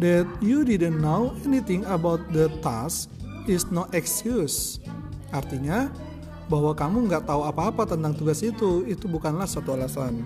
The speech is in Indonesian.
That you didn't know anything about the task is no excuse. Artinya, bahwa kamu nggak tahu apa-apa tentang tugas itu, itu bukanlah suatu alasan.